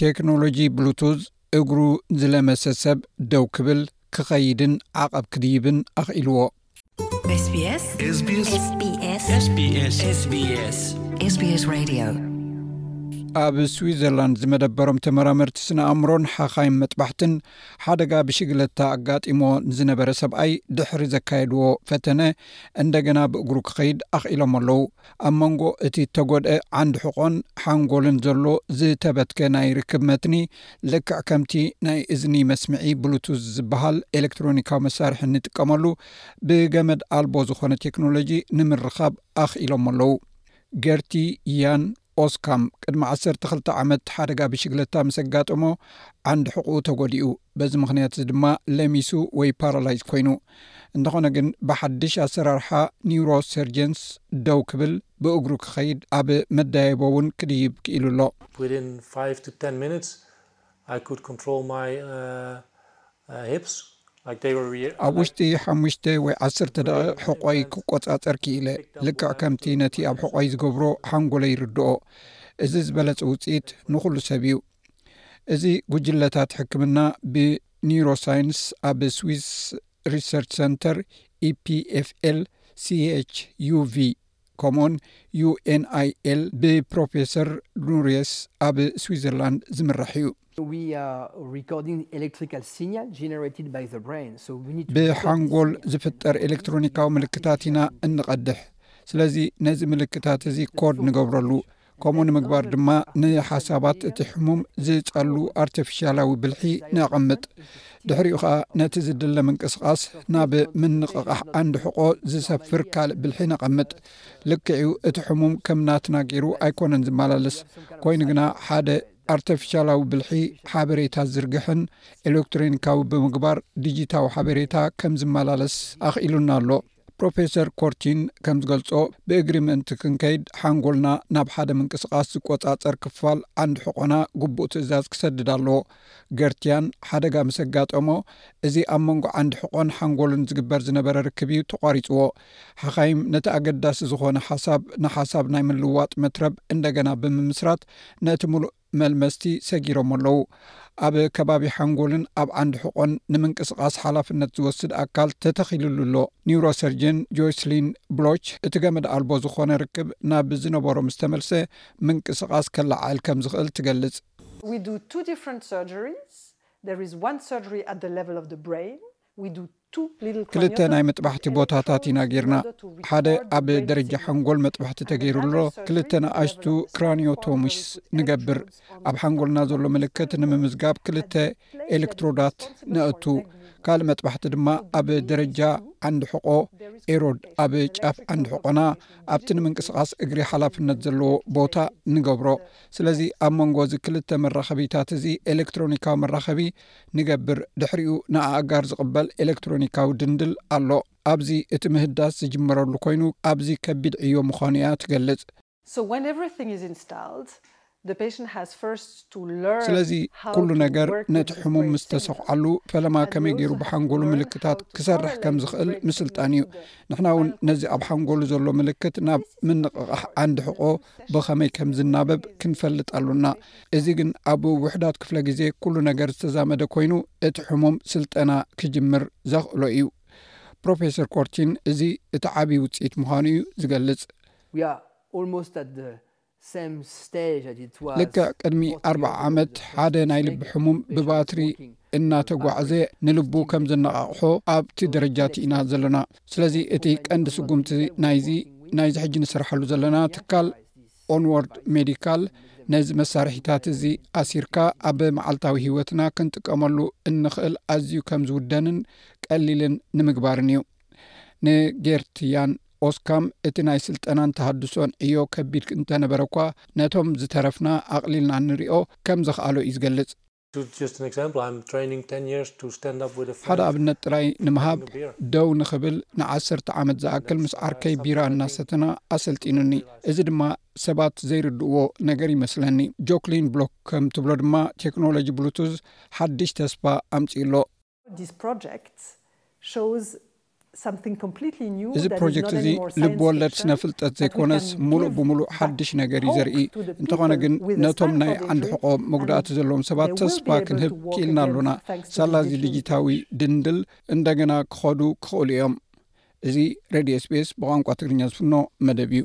ቴክኖሎጂ ብሉቱዝ እግሩ ዝለመሰ ሰብ ደው ክብል፣ ክኸይድን ዓቐብ ክድይብን ኣኽኢልዎ። ኣብ ስዊዘርላንድ ዝመደበሮም ተመራመርቲ ስነ ኣእምሮን ሓኻይም መጥባሕትን ሓደጋ ብሽግለታ ኣጋጢሞ ንዝነበረ ሰብኣይ ድሕሪ ዘካየድዎ ፈተነ እንደገና ብእግሩ ክኸይድ ኣኽኢሎሞ ኣለዉ። ኣብ መንጎ እቲ እተጐድኤ ዓንዲ ሕቖን ሓንጎልን ዘሎ ዝተበትከ ናይ ርክብ መትኒ፣ ልክዕ ከምቲ ናይ እዝኒ መስምዒ ብሉቱዝ ዝበሃል ኤለክትሮኒካዊ መሳርሒ እንጥቀመሉ፣ ብገመድ ኣልቦ ዝዀነ ቴክኖሎጂ ንምርኻብ ኣኽኢሎሞ ኣለዉ። ገርቲ፣ ያን፣ ኦስካም ቅድሚ ዓሰርተ ክልተ ዓመት ሓደጋ ብሽግለታ ምስ ኣጋጠሞ ዓንዲ ሕቝኡ ተጐዲኡ፣ በዚ ምኽንያት እዚ ድማ ለሚሱ ወይ ፓራላይዝ ኰይኑ። እንተዀነ ግን ብሓድሽ ኣሰራርሓ ኒውሮሰርጀንስ ደው ክብል፣ ብእግሩ ክኸይድ፣ ኣብ መደያይቦ እውን ክድይብ ክኢሉ ኣሎ። ኣብ ውሽጢ ሓሙሽተ ወይ ዓሰርተ ደቒቕ ሕቖይ ክቈጻጸር ክኢለ፣ ልክዕ ከምቲ ነቲ ኣብ ሕቖይ ዝገብሮ ሓንጎለይ ይርድኦ። እዚ ዝበለጸ ውጽኢት ንዅሉ ሰብ እዩ። እዚ ጕጅለታት ሕክምና ብኒዩሮሳይንስ ኣብ ስዊስ ሪሰርች ሰንተር፣ EPFL፣ CHUV፣ ከምኡውን UNIL ብፕሮፌሰር ኑርየስ ኣብ ስዊዘርላንድ ዝምራሕ እዩ። ብሓንጎል ዝፍጠር ኤሌክትሮኒካዊ ምልክታት ኢና እንቐድሕ። ስለዚ ነዚ ምልክታት እዚ ኮድ ንገብረሉ። ከምኡ ንምግባር ድማ ንሓሳባት እቲ ሕሙም ዝፃሉ ኣርተፊሻላዊ ብልሒ ነቐምጥ ድሕሪኡ ከዓ ነቲ ዝድለ ምንቅስቓስ ናብ ምንቕቓሕ ዓንዲ ሕቖ ዝሰፍር ካልእ ብልሒ ነቐምጥ ልክዕዩ እቲ ሕሙም ከም ናትና ገይሩ ኣይኮነን ዝመላለስ ኮይኑ ግና ሓደ ኣርተፊሻላዊ ብልሒ ሓበሬታ ዝርግሕን ኤሌክትሮኒካዊ ብምግባር ዲጂታዊ ሓበሬታ ከም ዝመላለስ ኣኽኢሉና ኣሎ ፕሮፌሰር ኮርቲን ከም ዝገልጾ ብእግሪ ምእንቲ ክንከይድ ሓንጎልና ናብ ሓደ ምንቅስቓስ ዝቆጻጸር ክፋል ዓንዲ ሕቖና ግቡእ ትእዛዝ ክሰድድ ኣለዎ። ገርቲያን ሓደጋ ምስ ኣጋጠሞ እዚ ኣብ መንጎ ዓንዲ ሕቖን ሓንጎልን ዝግበር ዝነበረ ርክብ እዩ ተቋሪጽዎ። ሓኻይም ነቲ ኣገዳሲ ዝኾነ ሓሳብ ንሓሳብ ናይ ምልውዋጥ መትረብ እንደገና ብምምስራት ነቲ ምሉእ መልመስቲ ሰጊሮሞ ኣለዉ። ኣብ ከባቢ ሓንጎልን ኣብ ዓንዲ ሕቖን ንምንቅስቓስ ሓላፍነት ዝወስድ ኣካል ተተኺሉሉ ኣሎ። ኒውሮሰርጀን ጆይስሊን ብሎች፣ እቲ ገመድ ኣልቦ ዝዀነ ርክብ ናብ ዝነበሮ ምስ ተመልሰ ምንቅስቓስ ከለዓዕል ከም ዝኽእል ትገልጽ። We do two different surgeries, there is one surgery at the level of the brain, we do ክልተ ናይ መጥባሕቲ ቦታታት ኢና ጌርና፣ ሓደ ኣብ ደረጃ ሓንጎል መጥባሕቲ ተገይሩ ኣሎ፣ ክልተ ንኣሽቱ ክራንዮቶሚስ ንገብር፣ ኣብ ሓንጎልና ዘሎ ምልክት ንምምዝጋብ ክልተ ኤልክትሮዳት ነእቱ፣ ካልእ መጥባሕቲ ድማ ኣብ ደረጃ ዓንዲ ሕቖ፣ ኤሮድ ኣብ ጫፍ ዓንዲ ሕቖና ኣብቲ ንምንቅስቓስ እግሪ ሓላፍነት ዘለዎ ቦታ ንገብሮ፣ ስለዚ ኣብ መንጎ እዚ ክልተ መራኸቢታት እዚ ኤልክትሮኒካዊ መራኸቢ ንገብር ድሕሪኡ ንኣእጋር ዝቕበል ኤለክትሮኒካዊ ድንድል ኣሎ። ኣብዚ እቲ ምህዳስ ዝጅመረሉ ኮይኑ ኣብዚ ከቢድ ዕዮ ምዃኑ እያ ትገልጽ። ስለዚ ኩሉ ነገር ነቲ ሕሙም ምስ ተሰዂዓሉ ፈለማ ከመይ ገይሩ ብሓንጎሉ ምልክታት ክሰርሕ ከም ዝኽእል ምስልጣን እዩ። ንሕና እውን ነዚ ኣብ ሓንጎሉ ዘሎ ምልክት ናብ ምንቕቓሕ ዓንዲ ሕቖ ብኸመይ ከም ዝናበብ ክንፈልጥ ኣሎና። እዚ ግን ኣብ ውሑዳት ክፍለ ግዜ ኩሉ ነገር ዝተዛመደ ኮይኑ እቲ ሕሙም ስልጠና ክጅምር ዘኽእሎ እዩ። ፕሮፌሰር ኮርቲን እዚ እቲ ዓቢ ውጽኢት ምዃኑ እዩ ዝገልጽ። ልክዕ ቅድሚ ኣርብዓ ዓመት ሓደ ናይ ልቢ ሕሙም ብባትሪ እናተጓዕዘ ንልቡ ከም ዘነቓቕሖ ኣብቲ ደረጃ እቲ ኢና ዘሎና። ስለዚ እቲ ቀንዲ ስጉምቲ ናይዚ ናይዚ ሕጂ ንስራሓሉ ዘለና ትካል ኦንዎርድ ሜዲካል ነዚ መሳርሒታት እዚ ኣሲርካ ኣብ መዓልታዊ ሂወትና ክንጥቀመሉ እንኽእል ኣዝዩ ከም ዝውደንን ቀሊልን ንምግባርን እዩ ንጌርትያን ኦስካም እቲ ናይ ስልጠናን ተሃድሶን እዮ ከቢድ እንተነበረ እኳ ነቶም ዝተረፍና ኣቕሊልና ንሪኦ ከም ዘኽኣሎ እዩ ዝገልጽ ሓደ ኣብነት ጥራይ ንምሃብ፣ ደው ንኽብል ንዓሰርተ ዓመት ዝኣክል ምስ ዓርከይ ቢራ እናሰተና ኣሰልጢኑኒ። እዚ ድማ ሰባት ዘይርድእዎ ነገር ይመስለኒ። ጆክሊን ብሎክ ከም ትብሎ ድማ ቴክኖሎጂ ብሉቱዝ ሓድሽ ተስፋ ኣምጺኡ'ሎ። እዚ ፕሮጀክት እዚ ልብ ወለድ ስነ ፍልጠት ዘይኮነስ ሙሉእ ብሙሉእ ሓድሽ ነገር እዩ ዘርኢ እንተኾነ ግን ነቶም ናይ ዓንዲ ሕቆ መጉዳእቲ ዘለዎም ሰባት ተስፋ ክንህብ ክኢልና ኣሎና ሳላ እዚ ድጅታዊ ድንድል እንደገና ክኸዱ ክኽእሉ እዮም እዚ ሬድዮ ስፔስ ብቋንቋ ትግርኛ ዝፍኖ መደብ እዩ